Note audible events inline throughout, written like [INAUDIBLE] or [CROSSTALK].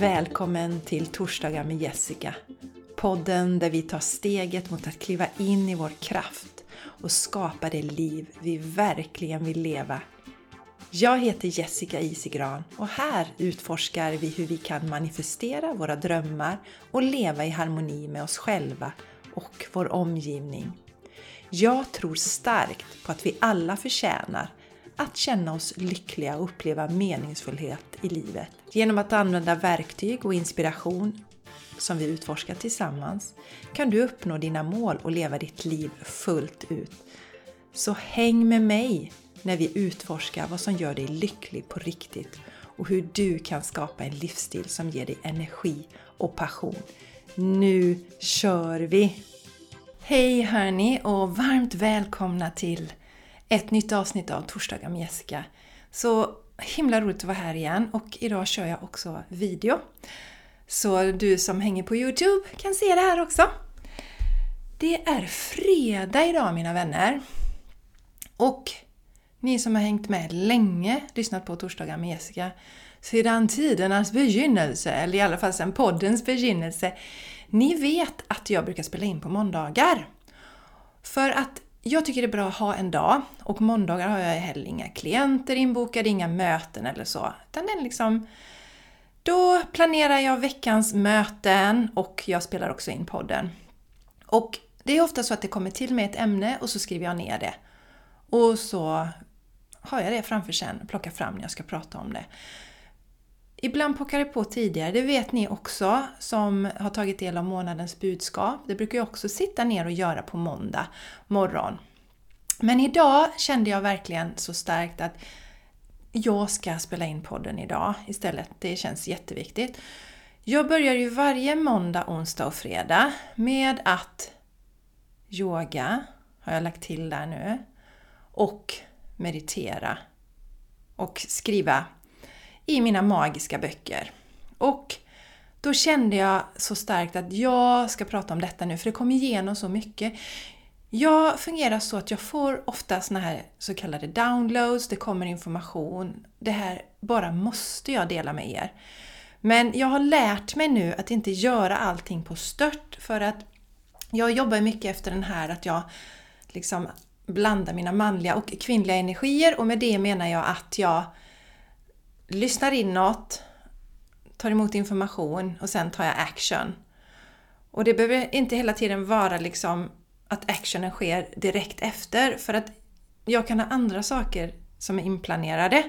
Välkommen till Torsdagar med Jessica. Podden där vi tar steget mot att kliva in i vår kraft och skapa det liv vi verkligen vill leva. Jag heter Jessica Isigran och här utforskar vi hur vi kan manifestera våra drömmar och leva i harmoni med oss själva och vår omgivning. Jag tror starkt på att vi alla förtjänar att känna oss lyckliga och uppleva meningsfullhet i livet. Genom att använda verktyg och inspiration som vi utforskar tillsammans kan du uppnå dina mål och leva ditt liv fullt ut. Så häng med mig när vi utforskar vad som gör dig lycklig på riktigt och hur du kan skapa en livsstil som ger dig energi och passion. Nu kör vi! Hej hörni och varmt välkomna till ett nytt avsnitt av Torsdagar med Jessica. Så himla roligt att vara här igen och idag kör jag också video. Så du som hänger på Youtube kan se det här också. Det är fredag idag mina vänner. Och ni som har hängt med länge, lyssnat på Torsdagar med Jessica, sedan tidernas begynnelse, eller i alla fall sedan poddens begynnelse, ni vet att jag brukar spela in på måndagar. För att jag tycker det är bra att ha en dag och måndagar har jag heller inga klienter inbokade, inga möten eller så. Utan den liksom, då planerar jag veckans möten och jag spelar också in podden. Och det är ofta så att det kommer till mig ett ämne och så skriver jag ner det. Och så har jag det framför sen och plockar fram när jag ska prata om det. Ibland pockar det på tidigare, det vet ni också som har tagit del av månadens budskap. Det brukar jag också sitta ner och göra på måndag morgon. Men idag kände jag verkligen så starkt att jag ska spela in podden idag istället. Det känns jätteviktigt. Jag börjar ju varje måndag, onsdag och fredag med att yoga, har jag lagt till där nu, och meditera och skriva i mina magiska böcker. Och då kände jag så starkt att jag ska prata om detta nu, för det kom igenom så mycket. Jag fungerar så att jag får ofta såna här så kallade downloads, det kommer information. Det här bara måste jag dela med er. Men jag har lärt mig nu att inte göra allting på stört för att jag jobbar mycket efter den här att jag liksom blandar mina manliga och kvinnliga energier och med det menar jag att jag lyssnar inåt, tar emot information och sen tar jag action. Och det behöver inte hela tiden vara liksom att actionen sker direkt efter för att jag kan ha andra saker som är inplanerade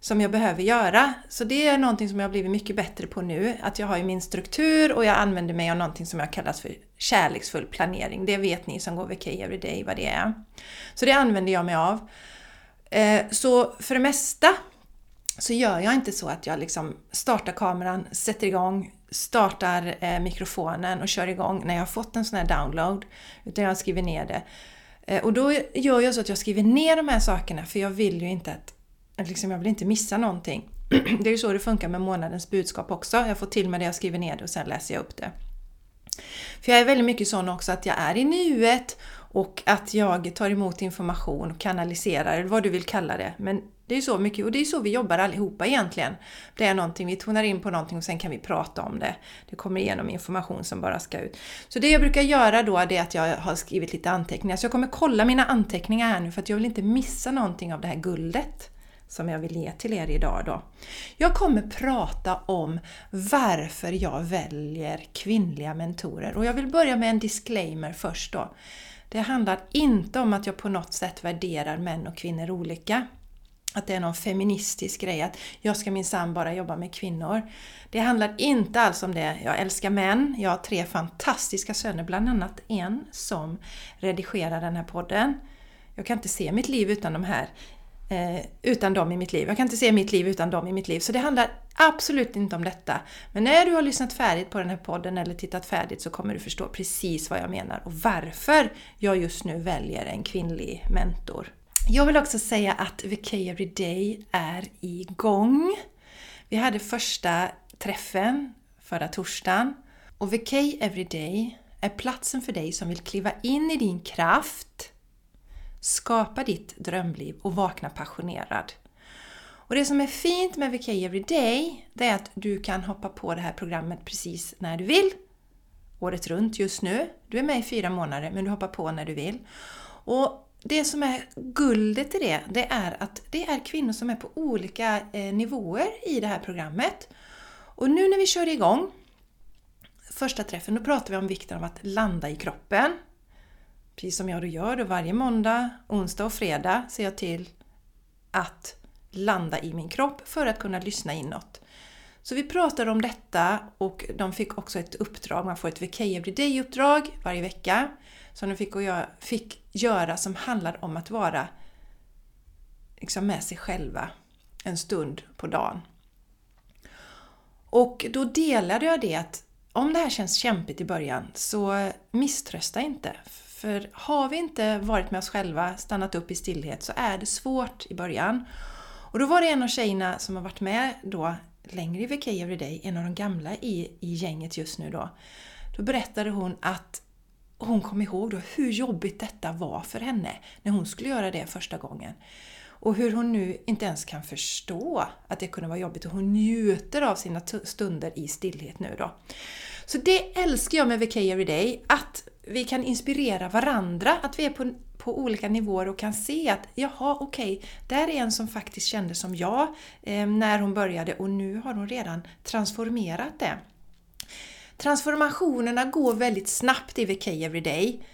som jag behöver göra. Så det är någonting som jag har blivit mycket bättre på nu. Att jag har ju min struktur och jag använder mig av någonting som jag kallar för kärleksfull planering. Det vet ni som går VK Everyday vad det är. Så det använder jag mig av. Eh, så för det mesta så gör jag inte så att jag liksom startar kameran, sätter igång, startar eh, mikrofonen och kör igång när jag har fått en sån här download. Utan jag skriver ner det. Eh, och då gör jag så att jag skriver ner de här sakerna för jag vill ju inte att liksom, jag vill inte missa någonting. [CLEARS THROAT] Det är ju så det funkar med månadens budskap också. Jag får till mig det, jag skriver ner det och sen läser jag upp det. För jag är väldigt mycket sån också att jag är i nuet och att jag tar emot information och kanaliserar, eller vad du vill kalla det. Men det är så mycket, och det är så vi jobbar allihopa egentligen. Det är någonting, vi tonar in på någonting och sen kan vi prata om det. Det kommer igenom information som bara ska ut. Så det jag brukar göra då är att jag har skrivit lite anteckningar. Så jag kommer kolla mina anteckningar här nu för att jag vill inte missa någonting av det här guldet som jag vill ge till er idag då. Jag kommer prata om varför jag väljer kvinnliga mentorer och jag vill börja med en disclaimer först då. Det handlar inte om att jag på något sätt värderar män och kvinnor olika. Att det är någon feministisk grej, att jag ska minsann bara jobba med kvinnor. Det handlar inte alls om det. Jag älskar män. Jag har tre fantastiska söner, bland annat en som redigerar den här podden. Jag kan inte se mitt liv utan de här eh, utan dem i mitt liv. Jag kan inte se mitt liv utan dem i mitt liv. Så det handlar absolut inte om detta. Men när du har lyssnat färdigt på den här podden eller tittat färdigt så kommer du förstå precis vad jag menar och varför jag just nu väljer en kvinnlig mentor. Jag vill också säga att VK Everyday är igång. Vi hade första träffen förra torsdagen och VK Everyday är platsen för dig som vill kliva in i din kraft, skapa ditt drömliv och vakna passionerad. Och det som är fint med VK Everyday, det är att du kan hoppa på det här programmet precis när du vill. Året runt just nu. Du är med i fyra månader, men du hoppar på när du vill. Och det som är guldet i det, det är att det är kvinnor som är på olika eh, nivåer i det här programmet. Och nu när vi kör igång första träffen, då pratar vi om vikten av att landa i kroppen. Precis som jag då gör, då varje måndag, onsdag och fredag ser jag till att landa i min kropp för att kunna lyssna inåt. Så vi pratade om detta och de fick också ett uppdrag, man får ett VK Everyday-uppdrag varje vecka som de fick, göra, fick göra som handlar om att vara liksom med sig själva en stund på dagen. Och då delade jag det att om det här känns kämpigt i början så misströsta inte. För har vi inte varit med oss själva, stannat upp i stillhet, så är det svårt i början. Och då var det en av tjejerna som har varit med då längre i VK Everyday, en av de gamla i, i gänget just nu då. Då berättade hon att hon kom ihåg då hur jobbigt detta var för henne när hon skulle göra det första gången. Och hur hon nu inte ens kan förstå att det kunde vara jobbigt och hon njuter av sina stunder i stillhet nu då. Så det älskar jag med VK Everyday, att vi kan inspirera varandra, att vi är på, på olika nivåer och kan se att jaha, okej, okay, där är en som faktiskt kände som jag eh, när hon började och nu har hon redan transformerat det. Transformationerna går väldigt snabbt i VK Everyday.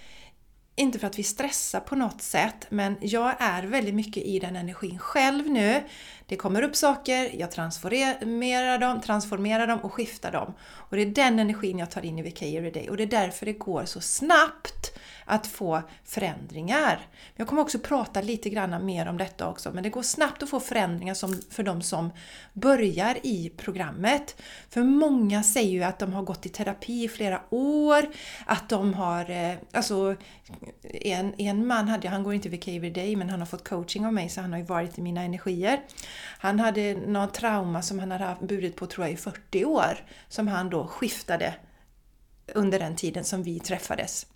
Inte för att vi stressar på något sätt, men jag är väldigt mycket i den energin själv nu. Det kommer upp saker, jag transformerar dem, transformerar dem och skiftar dem. Och det är den energin jag tar in i VK Everyday och det är därför det går så snabbt att få förändringar. Jag kommer också prata lite grann mer om detta också, men det går snabbt att få förändringar som, för de som börjar i programmet. För många säger ju att de har gått i terapi i flera år, att de har, eh, alltså en, en man hade, han går inte VK Everyday, men han har fått coaching av mig så han har ju varit i mina energier. Han hade något trauma som han hade burit på tror jag i 40 år, som han då skiftade under den tiden som vi träffades.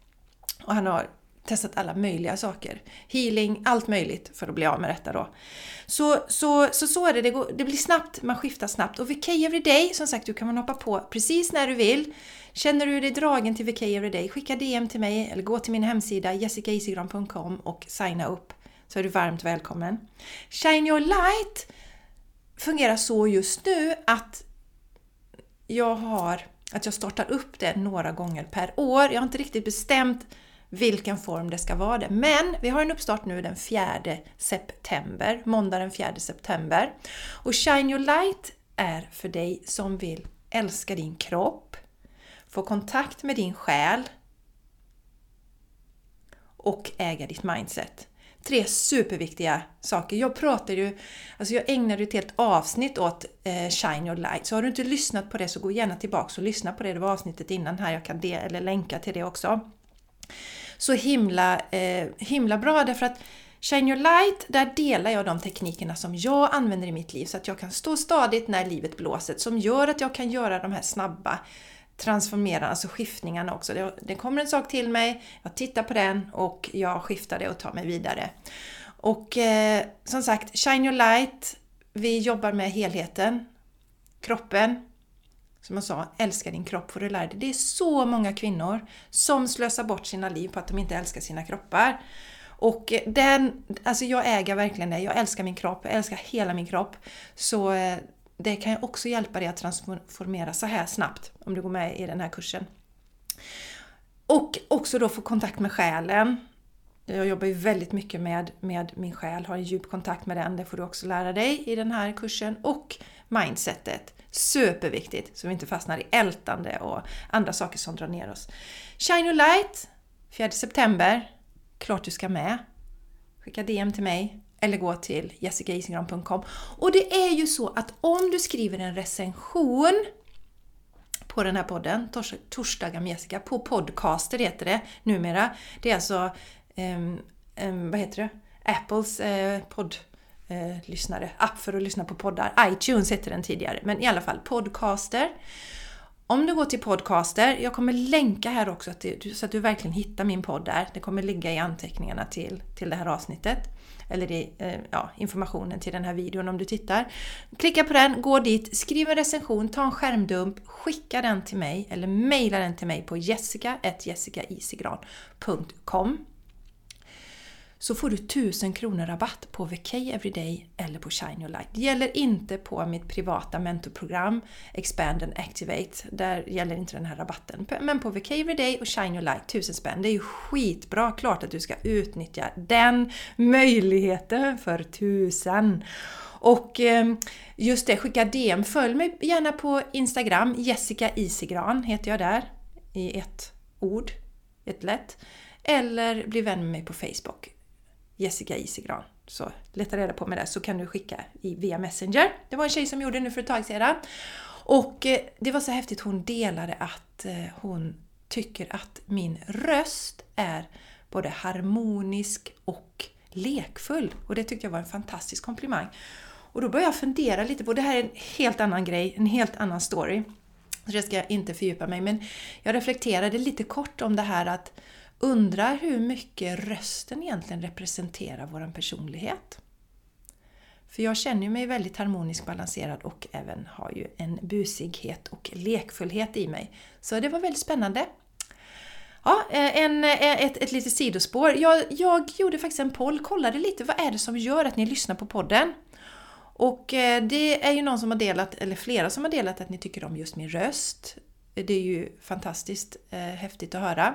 Och han har testat alla möjliga saker. Healing, allt möjligt för att bli av med detta då. Så, så, så, så är det, det, går, det blir snabbt, man skiftar snabbt. Och VK Everyday, som sagt, du kan man hoppa på precis när du vill. Känner du dig dragen till VK Everyday, skicka DM till mig eller gå till min hemsida jessicaisigran.com och signa upp så är du varmt välkommen. Shine Your Light fungerar så just nu att jag har att jag startar upp det några gånger per år. Jag har inte riktigt bestämt vilken form det ska vara det. Men vi har en uppstart nu den 4 september, måndag den 4 september. Och Shine Your Light är för dig som vill älska din kropp, få kontakt med din själ och äga ditt mindset. Tre superviktiga saker. Jag pratar ju, alltså jag ägnade ett helt avsnitt åt eh, Shine Your Light. Så har du inte lyssnat på det så gå gärna tillbaka och lyssna på det. Det var avsnittet innan här, jag kan de, eller länka till det också. Så himla, eh, himla bra därför att Shine Your Light, där delar jag de teknikerna som jag använder i mitt liv så att jag kan stå stadigt när livet blåser, som gör att jag kan göra de här snabba transformerande, alltså skiftningarna också. Det, det kommer en sak till mig, jag tittar på den och jag skiftar det och tar mig vidare. Och eh, som sagt, Shine Your Light, vi jobbar med helheten, kroppen, som jag sa, älska din kropp får du lära dig. Det är så många kvinnor som slösar bort sina liv på att de inte älskar sina kroppar. Och eh, den, alltså jag äger verkligen det. Jag älskar min kropp, jag älskar hela min kropp. Så eh, det kan ju också hjälpa dig att transformera så här snabbt om du går med i den här kursen. Och också då få kontakt med själen. Jag jobbar ju väldigt mycket med, med min själ, har en djup kontakt med den. Det får du också lära dig i den här kursen. Och mindsetet. Superviktigt så vi inte fastnar i ältande och andra saker som drar ner oss. Shine your light 4 september. Klart du ska med. Skicka DM till mig eller gå till jessicaisigran.com. Och det är ju så att om du skriver en recension på den här podden, Torsdagar med Jessica, på Podcaster heter det numera. Det är alltså, Ehm, ehm, vad heter det? Apples uh, podd eh, lyssnare, app för att lyssna på poddar. iTunes hette den tidigare, men i alla fall podcaster. om du går till podcaster, jag kommer länka här också så att du verkligen hittar min podd där. Det kommer ligga i anteckningarna till, till det här avsnittet. Eller i eh, ja, informationen till den här videon om du tittar. Klicka på den, gå dit, skriv en recension, ta en skärmdump, skicka den till mig eller mejla den till mig på jessica.jessicaisigran.com så får du 1000 kronor rabatt på VK Everyday eller på Shine Your Light. Det gäller inte på mitt privata mentorprogram Expand and Activate. Där gäller inte den här rabatten. Men på VK Everyday och Shine Your Light 1000 spänn. Det är ju skitbra. Klart att du ska utnyttja den möjligheten för 1000. Och eh, just det, skicka DM. Följ mig gärna på Instagram. Jessica Isigran heter jag där. I ett ord. Ett lätt. Eller bli vän med mig på Facebook. Jessica Isigran. Så leta reda på mig där så kan du skicka i, via Messenger. Det var en tjej som gjorde det nu för ett tag sedan. Och eh, det var så häftigt, hon delade att eh, hon tycker att min röst är både harmonisk och lekfull. Och det tyckte jag var en fantastisk komplimang. Och då började jag fundera lite på, det här är en helt annan grej, en helt annan story. Så det ska jag inte fördjupa mig men jag reflekterade lite kort om det här att Undrar hur mycket rösten egentligen representerar vår personlighet. För jag känner mig väldigt harmonisk balanserad och även har ju en busighet och lekfullhet i mig. Så det var väldigt spännande. Ja, eh, en, eh, ett, ett litet sidospår. Jag, jag gjorde faktiskt en poll, kollade lite vad är det som gör att ni lyssnar på podden? Och eh, det är ju någon som har delat, eller flera som har delat att ni tycker om just min röst. Det är ju fantastiskt eh, häftigt att höra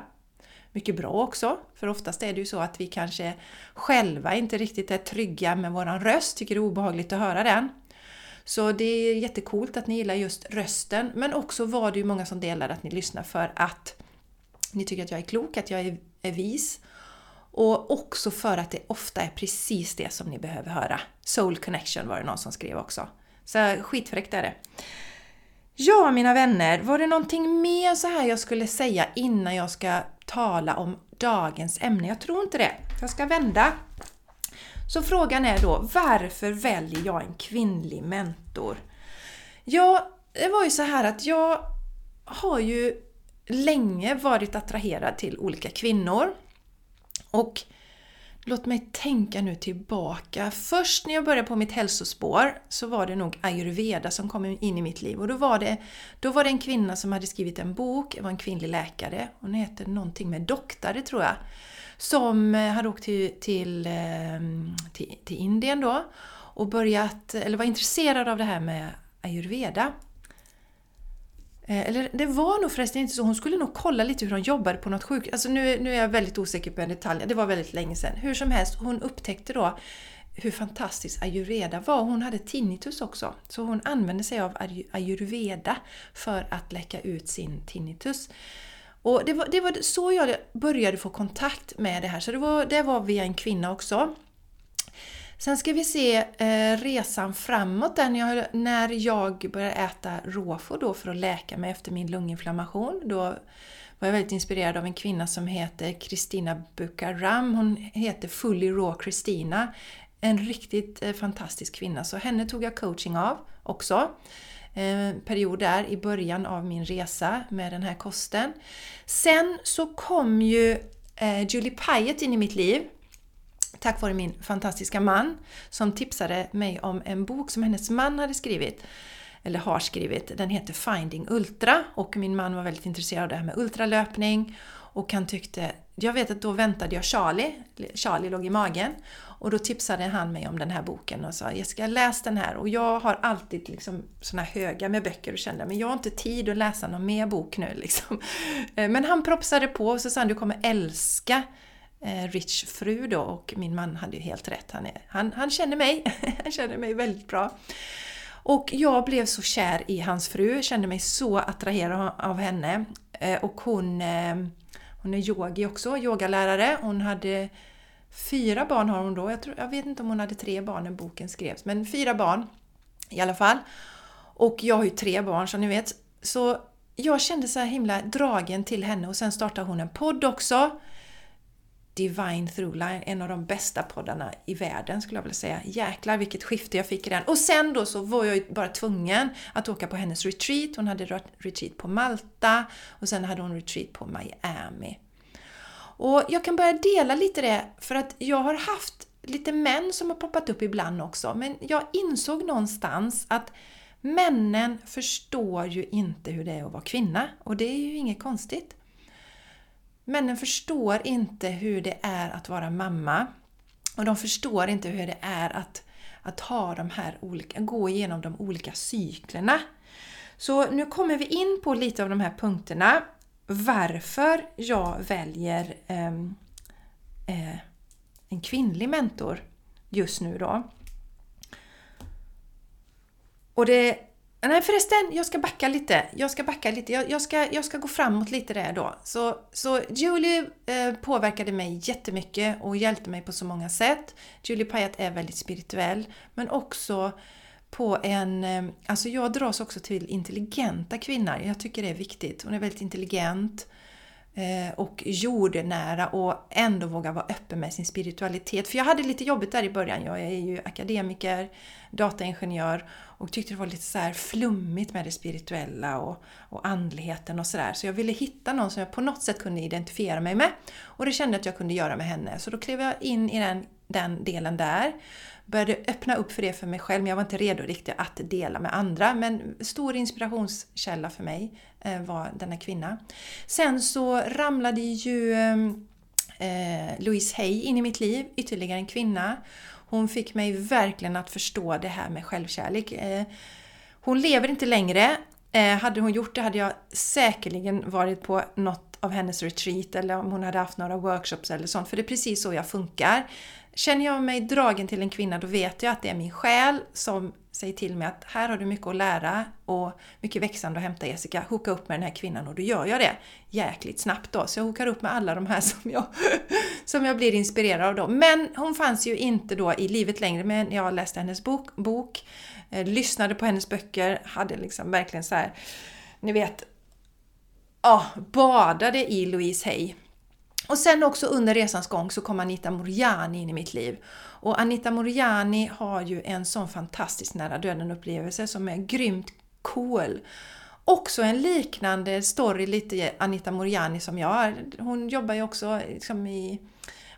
mycket bra också. För oftast är det ju så att vi kanske själva inte riktigt är trygga med våran röst, tycker det är obehagligt att höra den. Så det är jättekult att ni gillar just rösten, men också var det ju många som delade att ni lyssnar för att ni tycker att jag är klok, att jag är, är vis. Och också för att det ofta är precis det som ni behöver höra. Soul connection var det någon som skrev också. Så skitfräckt är det. Ja, mina vänner, var det någonting mer så här jag skulle säga innan jag ska tala om dagens ämne? Jag tror inte det. Jag ska vända. Så frågan är då, varför väljer jag en kvinnlig mentor? Ja, det var ju så här att jag har ju länge varit attraherad till olika kvinnor. Och Låt mig tänka nu tillbaka. Först när jag började på mitt hälsospår så var det nog ayurveda som kom in i mitt liv. Och då var det, då var det en kvinna som hade skrivit en bok, det var en kvinnlig läkare. Hon heter någonting med doktare tror jag. Som eh, hade åkt till, till, ehm, till, till Indien då och börjat, eller var intresserad av det här med ayurveda. Eh, eller det var nog förresten inte så. Hon skulle nog kolla lite hur hon jobbade på något sjukhus. Alltså nu, nu är jag väldigt osäker på en detalj. Det var väldigt länge sedan. Hur som helst, hon upptäckte då hur fantastisk ayurveda var. Hon hade tinnitus också. Så hon använde sig av ayurveda för att läcka ut sin tinnitus. Och det var, det var så jag började få kontakt med det här. Så det var, det var via en kvinna också. Sen ska vi se eh, resan framåt där när jag, när jag började äta råfår då för att läka mig efter min lunginflammation. Då var jag väldigt inspirerad av en kvinna som heter Kristina Bukaram. Hon heter Fully Raw Kristina. En riktigt eh, fantastisk kvinna, så henne tog jag coaching av också. Eh, period där i början av min resa med den här kosten. Sen så kom ju eh, Julie Pyatt in i mitt liv tack vare min fantastiska man som tipsade mig om en bok som hennes man hade skrivit eller har skrivit. Den heter Finding Ultra och min man var väldigt intresserad av det här med ultralöpning och han tyckte, jag vet att då väntade jag Charlie, Charlie låg i magen och då tipsade han mig om den här boken och sa Jessica läs den här och jag har alltid liksom såna höga med böcker och kände men jag har inte tid att läsa någon mer bok nu liksom. Eh, men han propsade på och så sa han du kommer älska Eh, Rich fru då och min man hade ju helt rätt. Han, är, han, han känner mig, [LAUGHS] han känner mig väldigt bra. Och jag blev så kär i hans fru, kände mig så attraherad av henne. Eh, och hon, eh, hon är yogi också, yogalärare. Hon hade fyra barn har hon då. Jag, tror, jag vet inte om hon hade tre barn när boken skrevs, men fyra barn i alla fall. Och jag har ju tre barn som ni vet. Så jag kände så himla dragen till henne och sen startade hon en podd också Divine Throughline, en av de bästa poddarna i världen skulle jag vilja säga. Jäklar vilket skifte jag fick i den. Och sen då så var jag ju bara tvungen att åka på hennes retreat. Hon hade retreat på Malta och sen hade hon retreat på Miami. Och jag kan börja dela lite det för att jag har haft lite män som har poppat upp ibland också. Men jag insåg någonstans att männen förstår ju inte hur det är att vara kvinna. Och det är ju inget konstigt. Männen förstår inte hur det är att vara mamma. Och de förstår inte hur det är att, att ha de här olika, gå igenom de olika cyklerna. Så nu kommer vi in på lite av de här punkterna. Varför jag väljer eh, eh, en kvinnlig mentor just nu då. Och det... Nej förresten, jag ska backa lite. Jag ska backa lite. Jag, jag, ska, jag ska gå framåt lite där då. Så, så Julie eh, påverkade mig jättemycket och hjälpte mig på så många sätt. Julie Payat är väldigt spirituell men också på en... Eh, alltså jag dras också till intelligenta kvinnor. Jag tycker det är viktigt. Hon är väldigt intelligent. Eh, och jordnära och ändå våga vara öppen med sin spiritualitet. För jag hade lite jobbigt där i början. Jag är ju akademiker, dataingenjör och tyckte det var lite så här flummigt med det spirituella och, och andligheten och sådär. Så jag ville hitta någon som jag på något sätt kunde identifiera mig med. Och det kände jag att jag kunde göra med henne. Så då klev jag in i den, den delen där började öppna upp för det för mig själv, men jag var inte redo riktigt att dela med andra. Men stor inspirationskälla för mig Eh, var denna kvinna. Sen så ramlade ju ehm, eh, Louise Hay in i mitt liv, ytterligare en kvinna. Hon fick mig verkligen att förstå det här med självkärlek. Eh, hon lever inte längre. Eh, hade hon gjort det hade jag säkerligen varit på något av hennes retreat eller om hon hade haft några workshops eller sånt. För det är precis så jag funkar. Känner jag mig dragen till en kvinna då vet jag att det är min själ som säger till mig att här har du mycket att lära och mycket växande att hämta Jessica. Hooka upp med den här kvinnan och då gör jag det jäkligt snabbt då. Så jag hookar upp med alla de här [LAUGHS] som jag, som jag blir inspirerad av då. Men hon fanns ju inte då i livet längre men jag läste hennes bok, bok eh, lyssnade på hennes böcker, hade liksom verkligen så här, ni vet, ja, badade i Louise Hay. Och sen också under resans gång så kom Anita Moriani in i mitt liv. Och Anita Moriani har ju en sån fantastisk nära döden upplevelse som är grymt cool. Också en liknande story lite Anita Moriani som jag har. Hon jobbar ju också liksom i,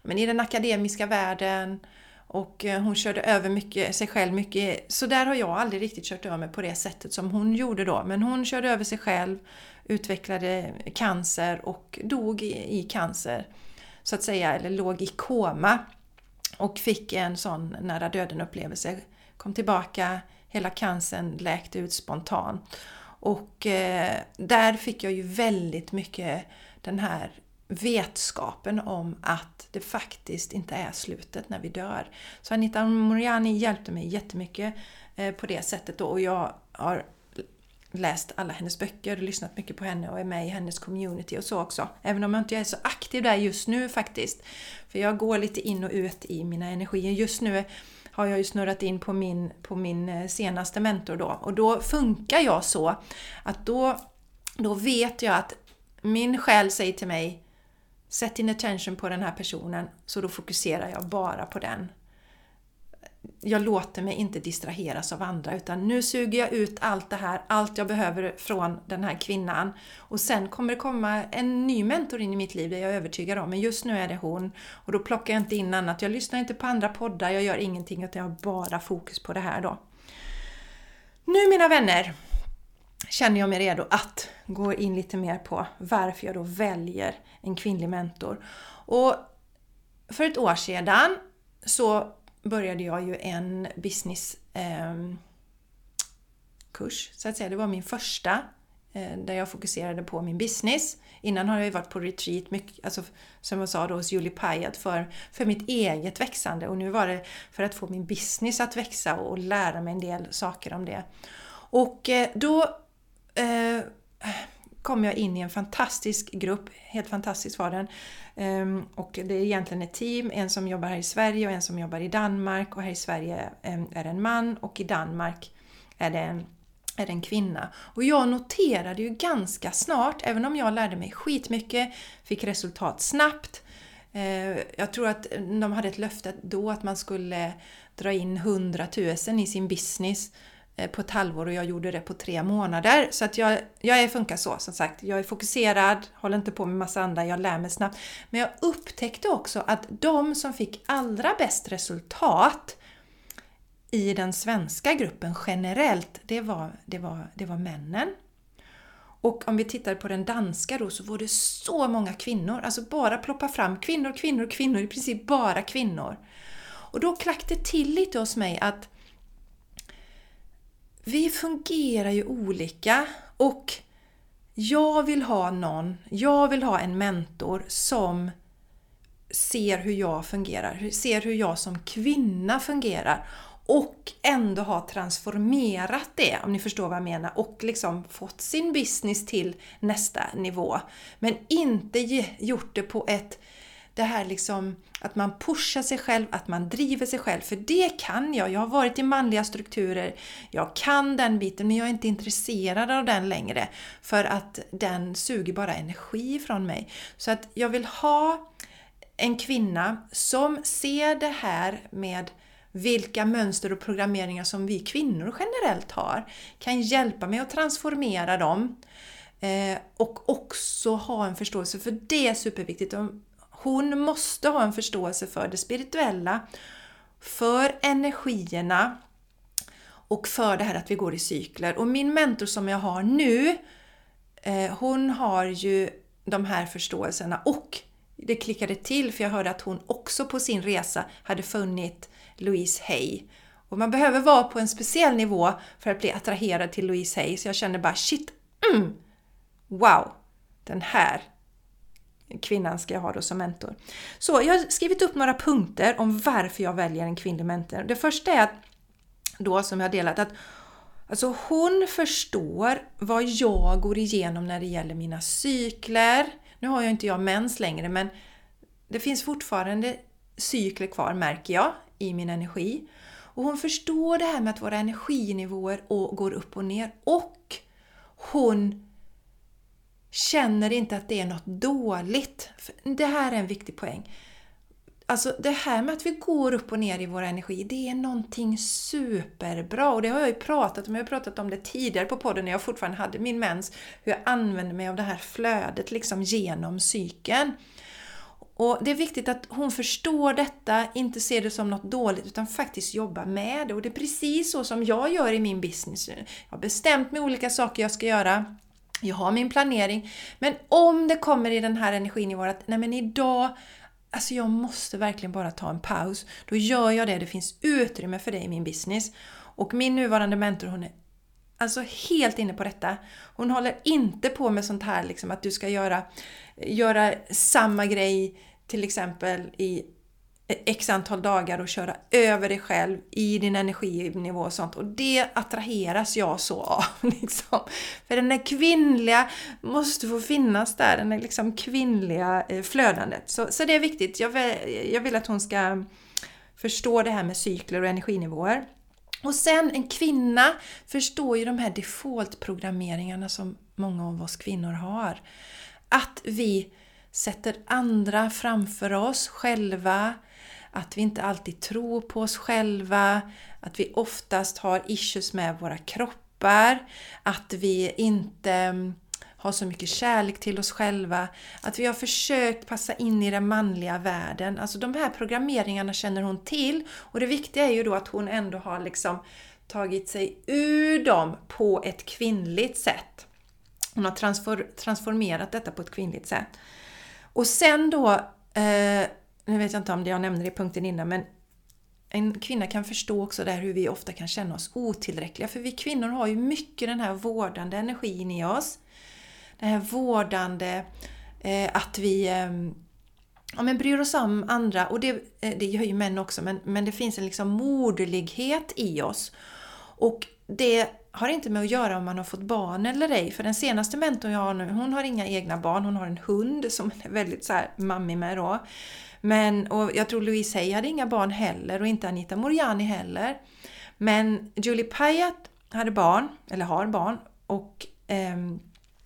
men i den akademiska världen och eh, hon körde över mycket, sig själv mycket. Så där har jag aldrig riktigt kört över mig på det sättet som hon gjorde då. Men hon körde över sig själv utvecklade cancer och dog i, cancer, så att säga, eller låg i koma och fick en sån nära döden upplevelse. Kom tillbaka, hela cancern läkte ut spontant. Och eh, där fick jag ju väldigt mycket den här vetskapen om att det faktiskt inte är slutet när vi dör. Så Anita Moriani hjälpte mig jättemycket eh, på det sättet då och jag har läst alla hennes böcker, lyssnat mycket på henne och är med i hennes community och så också. Även om jag inte är så aktiv där just nu faktiskt. För jag går lite in och ut i mina energier. Just nu har jag ju snurrat in på min, på min eh, senaste mentor då. Och då funkar jag så att då, då vet jag att min själ säger till mig Sätt din attention på den här personen så då fokuserar jag bara på den jag låter mig inte distraheras av andra utan nu suger jag ut allt det här, allt jag behöver från den här kvinnan. Och sen kommer det komma en ny mentor in i mitt liv, det är jag övertygad om. Men just nu är det hon. Och då plockar jag inte in annat. Jag lyssnar inte på andra poddar, jag gör ingenting utan jag har bara fokus på det här då. Nu mina vänner känner jag mig redo att gå in lite mer på varför jag då väljer en kvinnlig mentor. Och för ett år sedan så började jag ju en business eh, kurs, så att säga. Det var min första eh, där jag fokuserade på min business. Innan har jag ju varit på retreat, mycket, alltså, som jag sa då hos Julie Payat, för, för mitt eget växande. Och nu var det för att få min business att växa och lära mig en del saker om det. Och eh, då eh, kom jag in i en fantastisk grupp, helt fantastisk var den. Ehm, och det är egentligen ett team, en som jobbar här i Sverige och en som jobbar i Danmark och här i Sverige ehm, är det en man och i Danmark är det en, är det en kvinna. Och jag noterade ju ganska snart, även om jag lärde mig skitmycket, fick resultat snabbt, Eh, jag tror att de hade ett löfte då att man skulle dra in 100 000 i sin business Eh, på ett halvår och jag gjorde det på tre månader. Så att jag, jag funkar så som sagt. Jag är fokuserad, håller inte på med massa andra, jag lär mig snabbt. Men jag upptäckte också att de som fick allra bäst resultat i den svenska gruppen generellt, det var, det var, det var männen. Och om vi tittar på den danska då så var det så många kvinnor, alltså bara ploppa fram kvinnor, kvinnor, kvinnor, i princip bara kvinnor. Och då klack det till lite hos mig att vi fungerar ju olika och jag vill ha någon, jag vill ha en mentor som ser hur jag fungerar, ser hur jag som kvinna fungerar och ändå har transformerat det, om ni förstår vad jag menar, och liksom fått sin business till nästa nivå. Men inte gjort det på ett det här liksom att man pushar sig själv, att man driver sig själv. För det kan jag. Jag har varit i manliga strukturer. Jag kan den biten men jag är inte intresserad av den längre. För att den suger bara energi från mig. Så att jag vill ha en kvinna som ser det här med vilka mönster och programmeringar som vi kvinnor generellt har kan hjälpa mig att transformera dem eh, och också ha en förståelse för det är superviktigt. Hon måste ha en förståelse för det spirituella, för energierna och för det här att vi går i cykler. Och min mentor som jag har nu, eh, hon har ju de här förståelserna och det klickade till för jag hörde att hon också på sin resa hade funnit Louise Hay. Och man behöver vara på en speciell nivå för att bli attraherad till Louise Hay. Så jag kände bara shit, mm, wow, den här kvinnan ska jag ha då som mentor. Så jag har skrivit upp några punkter om varför jag väljer en kvinnlig mentor. Det första är att, då som jag har delat, att alltså hon förstår vad jag går igenom när det gäller mina cykler. Nu har jag inte jag mens längre men det finns fortfarande cykler kvar märker jag i min energi. Och hon förstår det här med att våra energinivåer går upp och ner och hon känner inte att det är något dåligt. Det här är en viktig poäng. Alltså det här med att vi går upp och ner i vår energi, det är någonting superbra. Och det har jag ju pratat om. Jag har pratat om det tidigare på podden när jag fortfarande hade min mens. Hur jag använder mig av det här flödet liksom genom cykeln. Och Det är viktigt att hon förstår detta, inte ser det som något dåligt utan faktiskt jobbar med det. Och det är precis så som jag gör i min business. Jag har bestämt mig olika saker jag ska göra. Jag har min planering. Men om det kommer i den här energinivån att nej men idag Alltså jag måste verkligen bara ta en paus. Då gör jag det. Det finns utrymme för det i min business. Och min nuvarande mentor hon är alltså helt inne på detta. Hon håller inte på med sånt här liksom att du ska göra, göra samma grej till exempel i x antal dagar och köra över dig själv i din energinivå och sånt. Och det attraheras jag så av. [LAUGHS] Liksom. För den där kvinnliga måste få finnas där, den där liksom kvinnliga eh, flödandet. Så, så det är viktigt. Jag vill, jag vill att hon ska förstå det här med cykler och energinivåer. Och sen en kvinna förstår ju de här default-programmeringarna som många av oss kvinnor har. Att vi sätter andra framför oss själva, att vi inte alltid tror på oss själva, att vi oftast har issues med våra kroppar, att vi inte mm, har så mycket kärlek till oss själva, att vi har försökt passa in i den manliga världen. Alltså de här programmeringarna känner hon till och det viktiga är ju då att hon ändå har liksom tagit sig ur dem på ett kvinnligt sätt. Hon har transformerat detta på ett kvinnligt sätt. Och sen då, eh, nu vet jag inte om det jag nämnde i punkten innan, men en kvinna kan förstå också där hur vi ofta kan känna oss otillräckliga. För vi kvinnor har ju mycket den här vårdande energin i oss. Den här vårdande, eh, att vi eh, ja, men bryr oss om andra. Och det, eh, det gör ju män också, men, men det finns en liksom moderlighet i oss. Och det har inte med att göra om man har fått barn eller ej. För den senaste mentorn jag har nu, hon har inga egna barn. Hon har en hund som är väldigt så här mammig med då. Men, och jag tror Louise Hay hade inga barn heller och inte Anita Moriani heller. Men Julie Payat hade barn, eller har barn, och eh,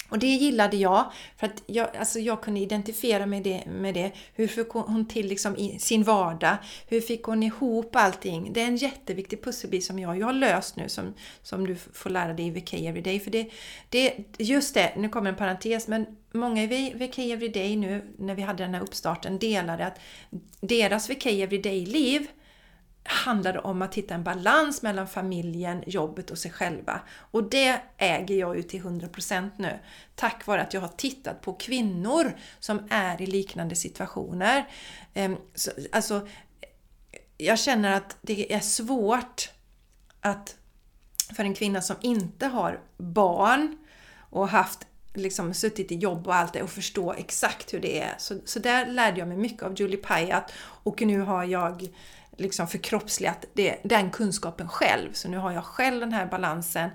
och det gillade jag, för att jag, alltså jag kunde identifiera med det, med det. Hur fick hon till liksom i sin vardag? Hur fick hon ihop allting? Det är en jätteviktig pusselbit som jag, jag har löst nu, som, som du får lära dig i VK Everyday. För det, det, just det, nu kommer en parentes, men många i VK Everyday nu, när vi hade den här uppstarten, delade att deras VK Everyday-liv handlade om att hitta en balans mellan familjen, jobbet och sig själva. Och det äger jag ju till 100% nu. Tack vare att jag har tittat på kvinnor som är i liknande situationer. Ehm, alltså, jag känner att det är svårt att för en kvinna som inte har barn och haft liksom suttit i jobb och allt det och förstå exakt hur det är. Så, så där lärde jag mig mycket av Julie Pyatt och nu har jag liksom förkroppsligat det, den kunskapen själv. Så nu har jag själv den här balansen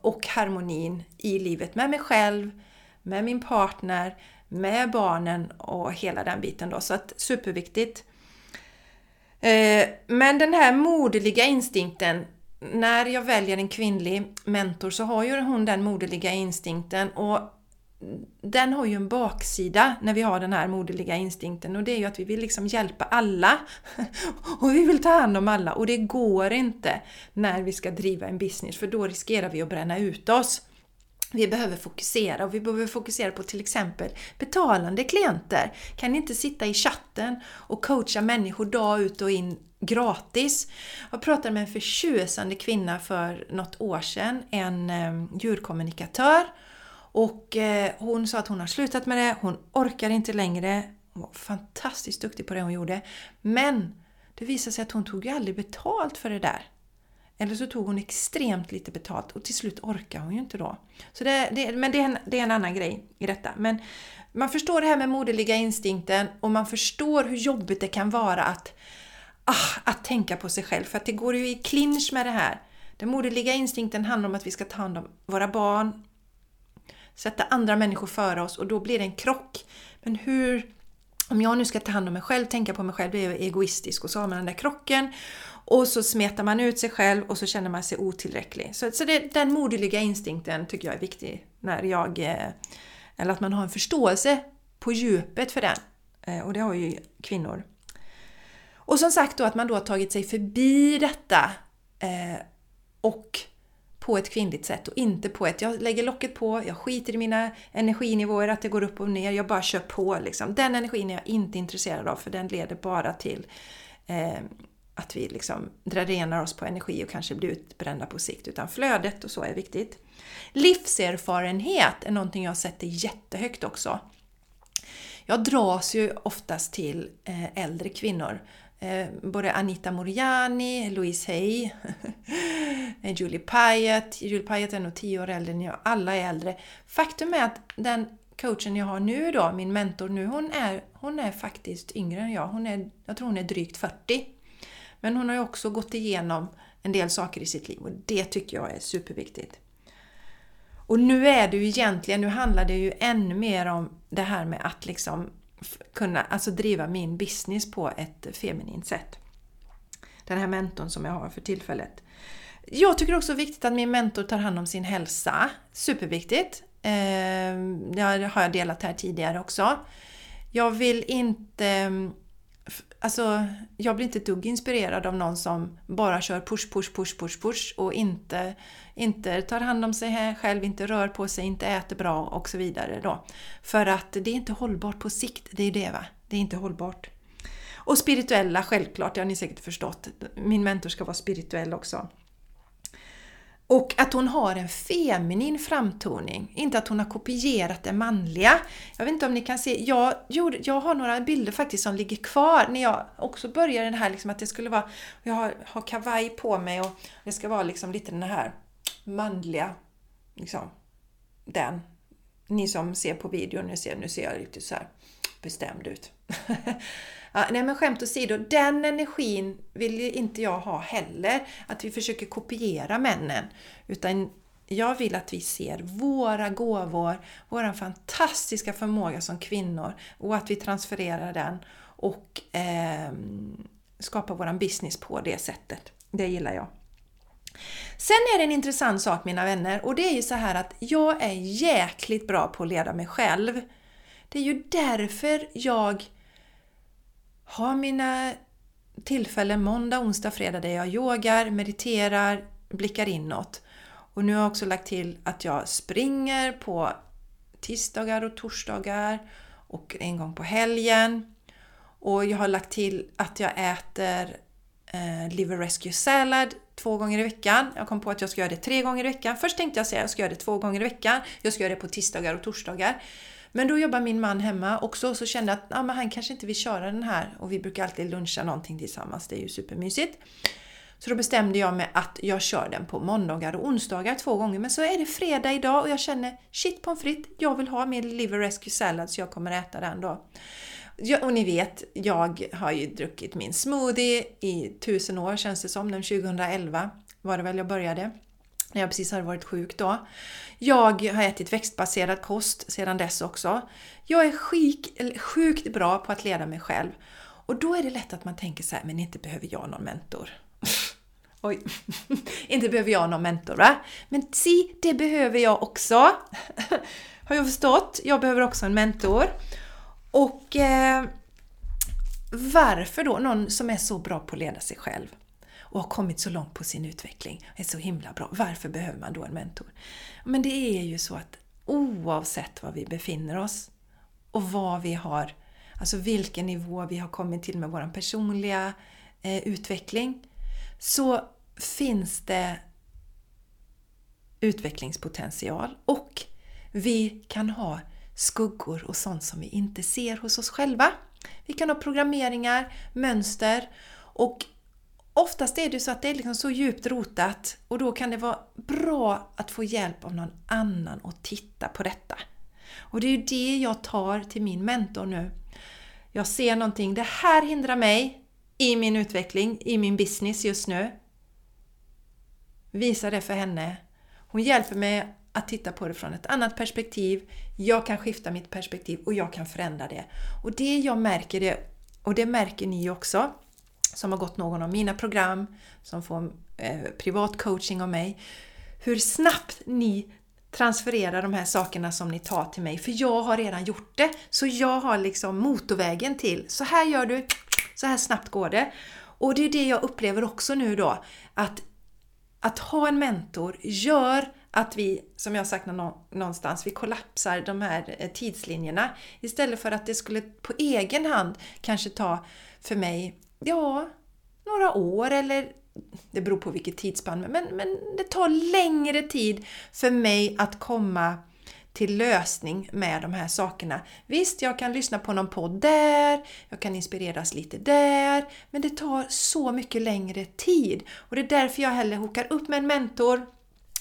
och harmonin i livet med mig själv, med min partner, med barnen och hela den biten då. Så att superviktigt. Eh, men den här moderliga instinkten, när jag väljer en kvinnlig mentor så har ju hon den moderliga instinkten och den har ju en baksida när vi har den här moderliga instinkten och det är ju att vi vill liksom hjälpa alla. [LAUGHS] och vi vill ta hand om alla och det går inte när vi ska driva en business för då riskerar vi att bränna ut oss. Vi behöver fokusera och vi behöver fokusera på till exempel betalande klienter. Kan inte sitta i chatten och coacha människor dag ut och in gratis. Jag pratade med en förtjusande kvinna för något år sedan, en eh, djurkommunikatör och eh, hon sa att hon har slutat med det, hon orkar inte längre. Hon var fantastiskt duktig på det hon gjorde. Men det visade sig att hon tog ju aldrig betalt för det där. Eller så tog hon extremt lite betalt och till slut orkar hon ju inte då. Så det, det, men det är, en, det är en annan grej i detta. Men man förstår det här med moderliga instinkten och man förstår hur jobbigt det kan vara att, ah, att tänka på sig själv. För att det går ju i clinch med det här. Den moderliga instinkten handlar om att vi ska ta hand om våra barn, sätta andra människor före oss och då blir det en krock. Men hur, om jag nu ska ta hand om mig själv, tänka på mig själv, blir jag egoistisk och så har man den där krocken och så smetar man ut sig själv och så känner man sig otillräcklig. Så, så det, den moderliga instinkten tycker jag är viktig när jag, eh, eller att man har en förståelse på djupet för den. Eh, och det har ju kvinnor. Och som sagt då att man då har tagit sig förbi detta eh, och på ett kvinnligt sätt och inte på ett jag lägger locket på, jag skiter i mina energinivåer, att det går upp och ner, jag bara kör på. Liksom. Den energin är jag inte intresserad av för den leder bara till eh, att vi liksom dränerar oss på energi och kanske blir utbrända på sikt. Utan flödet och så är viktigt. Livserfarenhet är någonting jag sätter jättehögt också. Jag dras ju oftast till eh, äldre kvinnor Eh, både Anita Moriani, Louise Hay, [LAUGHS] eh, Julie Pyatt. Julie Pyatt är nog tio år äldre än jag. Alla är äldre. Faktum är att den coachen jag har nu då, min mentor nu, hon är, hon är faktiskt yngre än jag. Hon är, jag tror hon är drygt 40. Men hon har ju också gått igenom en del saker i sitt liv och det tycker jag är superviktigt. Och nu är det ju egentligen, nu handlar det ju ännu mer om det här med att liksom kunna alltså driva min business på ett feminint sätt. Den här mentorn som jag har för tillfället. Jag tycker också det är viktigt att min mentor tar hand om sin hälsa. Superviktigt. Ehm, det har jag delat här tidigare också. Jag vill inte ehm, Alltså, jag blir inte ett dugg inspirerad av någon som bara kör push, push, push, push, push och inte, inte tar hand om sig själv, inte rör på sig, inte äter bra och så vidare. Då. För att det är inte hållbart på sikt, det är det va? Det är inte hållbart. Och spirituella, självklart, det har ni säkert förstått. Min mentor ska vara spirituell också. Och att hon har en feminin framtoning, inte att hon har kopierat det manliga. Jag vet inte om ni kan se, jag, gjorde, jag har några bilder faktiskt som ligger kvar när jag också började det här liksom att det skulle vara, jag har, har kavaj på mig och det ska vara liksom lite den här manliga, liksom, den. Ni som ser på videon, nu ser, nu ser jag riktigt så här bestämd ut. [LAUGHS] Ja, nej men skämt åsido, den energin vill ju inte jag ha heller. Att vi försöker kopiera männen. Utan jag vill att vi ser våra gåvor, vår fantastiska förmåga som kvinnor och att vi transfererar den och eh, skapar våran business på det sättet. Det gillar jag. Sen är det en intressant sak mina vänner och det är ju så här att jag är jäkligt bra på att leda mig själv. Det är ju därför jag har mina tillfällen måndag, onsdag, fredag där jag yogar, mediterar, blickar inåt. Och nu har jag också lagt till att jag springer på tisdagar och torsdagar och en gång på helgen. Och jag har lagt till att jag äter eh, Liver Rescue Salad två gånger i veckan. Jag kom på att jag ska göra det tre gånger i veckan. Först tänkte jag säga att jag ska göra det två gånger i veckan. Jag ska göra det på tisdagar och torsdagar. Men då jobbar min man hemma också och så kände jag att ah, men han kanske inte vill köra den här och vi brukar alltid luncha någonting tillsammans. Det är ju supermysigt. Så då bestämde jag mig att jag kör den på måndagar och onsdagar två gånger. Men så är det fredag idag och jag känner shit pommes frites, jag vill ha min Liver Rescue Salad så jag kommer äta den då. Ja, och ni vet, jag har ju druckit min smoothie i tusen år känns det som. Den 2011 var det väl jag började. När jag precis hade varit sjuk då. Jag har ätit växtbaserad kost sedan dess också. Jag är skik, sjukt bra på att leda mig själv. Och då är det lätt att man tänker så här, men inte behöver jag någon mentor. [LAUGHS] Oj, [LAUGHS] inte behöver jag någon mentor va? Men si, det behöver jag också. [LAUGHS] Har jag förstått? Jag behöver också en mentor. Och eh, varför då? Någon som är så bra på att leda sig själv och har kommit så långt på sin utveckling, är så himla bra. Varför behöver man då en mentor? Men det är ju så att oavsett var vi befinner oss och vad vi har, alltså vilken nivå vi har kommit till med vår personliga eh, utveckling, så finns det utvecklingspotential och vi kan ha skuggor och sånt som vi inte ser hos oss själva. Vi kan ha programmeringar, mönster och oftast är det så att det är liksom så djupt rotat och då kan det vara bra att få hjälp av någon annan att titta på detta. Och det är ju det jag tar till min mentor nu. Jag ser någonting, det här hindrar mig i min utveckling, i min business just nu. Visa det för henne. Hon hjälper mig att titta på det från ett annat perspektiv. Jag kan skifta mitt perspektiv och jag kan förändra det. Och det jag märker det, och det märker ni också, som har gått någon av mina program, som får eh, privat coaching av mig, hur snabbt ni transfererar de här sakerna som ni tar till mig. För jag har redan gjort det. Så jag har liksom motorvägen till. Så här gör du, så här snabbt går det. Och det är det jag upplever också nu då. Att, att ha en mentor gör att vi, som jag sagt någonstans, vi kollapsar de här eh, tidslinjerna. Istället för att det skulle på egen hand kanske ta för mig, ja, några år eller det beror på vilket tidsspann, men, men det tar längre tid för mig att komma till lösning med de här sakerna. Visst, jag kan lyssna på någon podd där, jag kan inspireras lite där, men det tar så mycket längre tid. Och det är därför jag hellre hookar upp med en mentor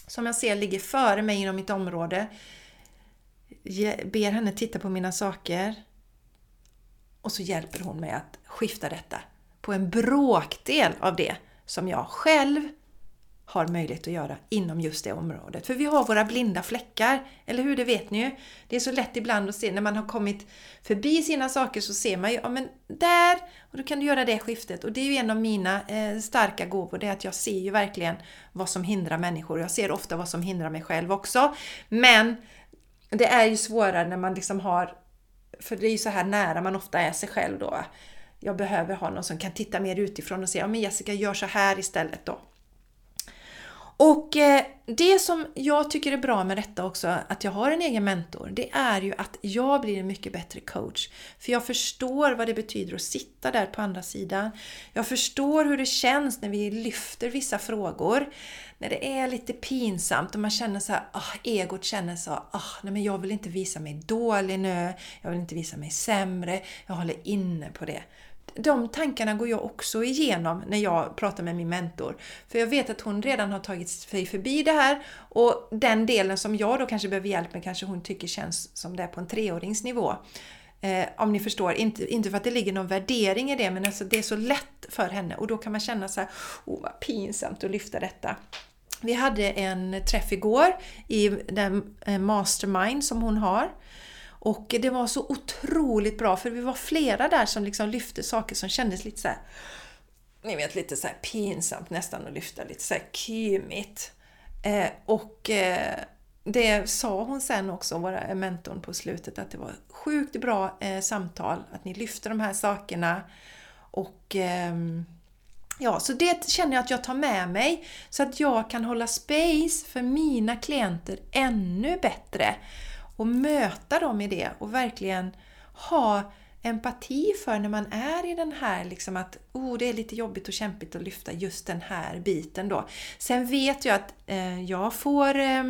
som jag ser ligger före mig inom mitt område. Jag ber henne titta på mina saker och så hjälper hon mig att skifta detta på en bråkdel av det som jag själv har möjlighet att göra inom just det området. För vi har våra blinda fläckar, eller hur? Det vet ni ju. Det är så lätt ibland att se, när man har kommit förbi sina saker så ser man ju, ja men där, och då kan du göra det skiftet. Och det är ju en av mina eh, starka gåvor, det är att jag ser ju verkligen vad som hindrar människor. Jag ser ofta vad som hindrar mig själv också. Men det är ju svårare när man liksom har, för det är ju så här nära man ofta är sig själv då. Jag behöver ha någon som kan titta mer utifrån och säga, ja men Jessica gör så här istället då. Och eh, det som jag tycker är bra med detta också, att jag har en egen mentor, det är ju att jag blir en mycket bättre coach. För jag förstår vad det betyder att sitta där på andra sidan. Jag förstår hur det känns när vi lyfter vissa frågor. När det är lite pinsamt och man känner så här, ah, egot känner så, ah, nej men jag vill inte visa mig dålig nu, jag vill inte visa mig sämre, jag håller inne på det de tankarna går jag också igenom när jag pratar med min mentor. För jag vet att hon redan har tagit sig förbi det här och den delen som jag då kanske behöver hjälp med kanske hon tycker känns som det är på en treåringsnivå. Eh, om ni förstår, inte, inte för att det ligger någon värdering i det men alltså det är så lätt för henne och då kan man känna så här, oh vad pinsamt att lyfta detta. Vi hade en träff igår i den eh, mastermind som hon har och det var så otroligt bra för vi var flera där som liksom lyfte saker som kändes lite så här, ni vet lite så här pinsamt nästan att lyfta, lite så här kymigt. Eh, och eh, det sa hon sen också, våra eh, mentorn på slutet, att det var sjukt bra eh, samtal, att ni lyfter de här sakerna. Och ehm, ja, så det känner jag att jag tar med mig så att jag kan hålla space för mina klienter ännu bättre och möta dem i det och verkligen ha empati för när man är i den här liksom att oh, det är lite jobbigt och kämpigt att lyfta just den här biten då. Sen vet jag att eh, jag får eh,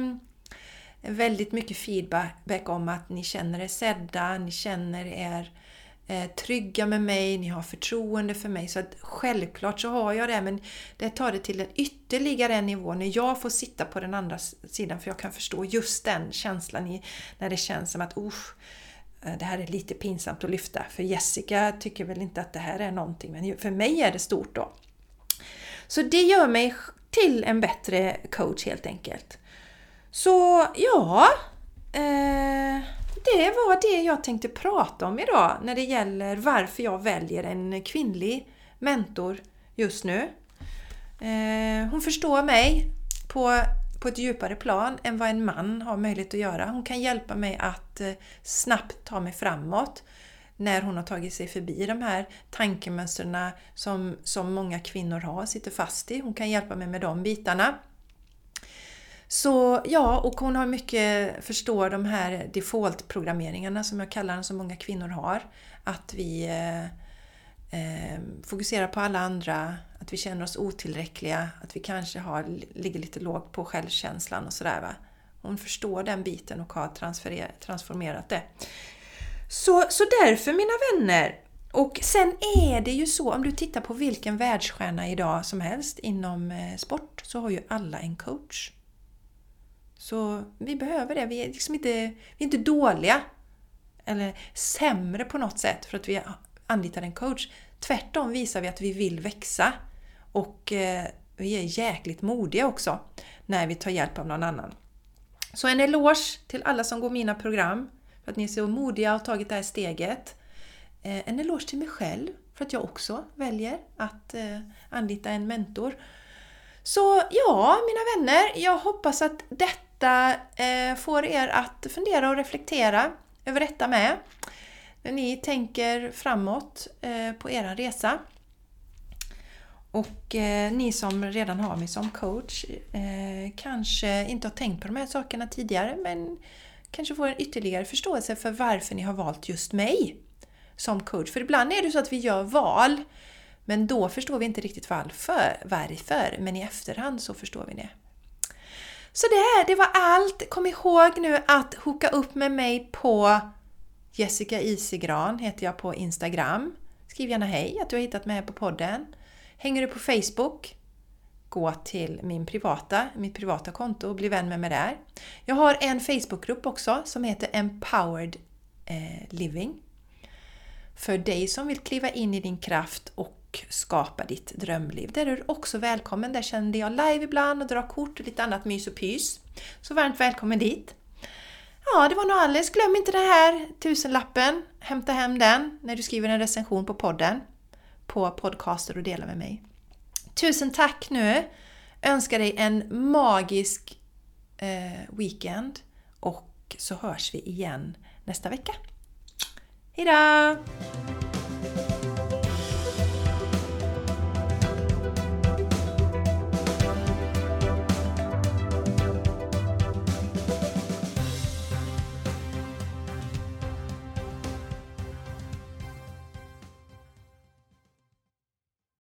väldigt mycket feedback om att ni känner er sedda, ni känner er eh, trygga med mig, ni har förtroende för mig. Så att självklart så har jag det, men det tar det till en ytterligare en nivå när jag får sitta på den andra sidan för jag kan förstå just den känslan i, när det känns som att usch, eh, det här är lite pinsamt att lyfta för Jessica tycker väl inte att det här är någonting men för mig är det stort då. Så det gör mig till en bättre coach helt enkelt. Så ja, eh, det var det jag tänkte prata om idag när det gäller varför jag väljer en kvinnlig mentor just nu. Eh, hon förstår mig på på ett djupare plan än vad en man har möjlighet att göra. Hon kan hjälpa mig att eh, snabbt ta mig framåt när hon har tagit sig förbi de här tankemönstren som, som många kvinnor har, sitter fast i. Hon kan hjälpa mig med de bitarna. Så ja, och hon har mycket, förstår de här default-programmeringarna som jag kallar dem, som många kvinnor har. Att vi eh, eh fokuserar på alla andra, att vi känner oss otillräckliga, att vi kanske har, ligger lite lågt på självkänslan och sådär. va. Hon förstår den biten och har transformerat det. Så, så därför mina vänner, och sen är det ju så, om du tittar på vilken världsstjärna idag som helst inom eh, sport, så har ju alla en coach. Så vi behöver det. Vi är liksom inte, vi är inte dåliga eller sämre på något sätt för att vi anlitar en coach. Tvärtom visar vi att vi vill växa och eh, vi är jäkligt modiga också när vi tar hjälp av någon annan. Så en eloge till alla som går mina program för att ni är så modiga och har tagit det här steget. Eh, en eloge till mig själv för att jag också väljer att eh, anlita en mentor. Så ja, mina vänner, jag hoppas att detta detta eh, får er att fundera och reflektera över detta med när ni tänker framåt eh, på er resa. Och eh, ni som redan har mig som coach eh, kanske inte har tänkt på de här sakerna tidigare men kanske får en ytterligare förståelse för varför ni har valt just mig som coach. För ibland är det så att vi gör val men då förstår vi inte riktigt varför, varför men i efterhand så förstår vi det. Så det, det var allt! Kom ihåg nu att hooka upp med mig på Jessica Isigran heter jag på Instagram. Skriv gärna hej att du har hittat mig på podden. Hänger du på Facebook? Gå till min privata, mitt privata konto och bli vän med mig där. Jag har en Facebookgrupp också som heter Empowered eh, Living. För dig som vill kliva in i din kraft och och skapa ditt drömliv. Där är du också välkommen. Där känner jag live ibland och drar kort och lite annat mys och pys. Så varmt välkommen dit! Ja, det var nog alldeles. Glöm inte den här tusenlappen. Hämta hem den när du skriver en recension på podden. På podcaster och dela med mig. Tusen tack nu! Önskar dig en magisk eh, weekend och så hörs vi igen nästa vecka. Hejdå!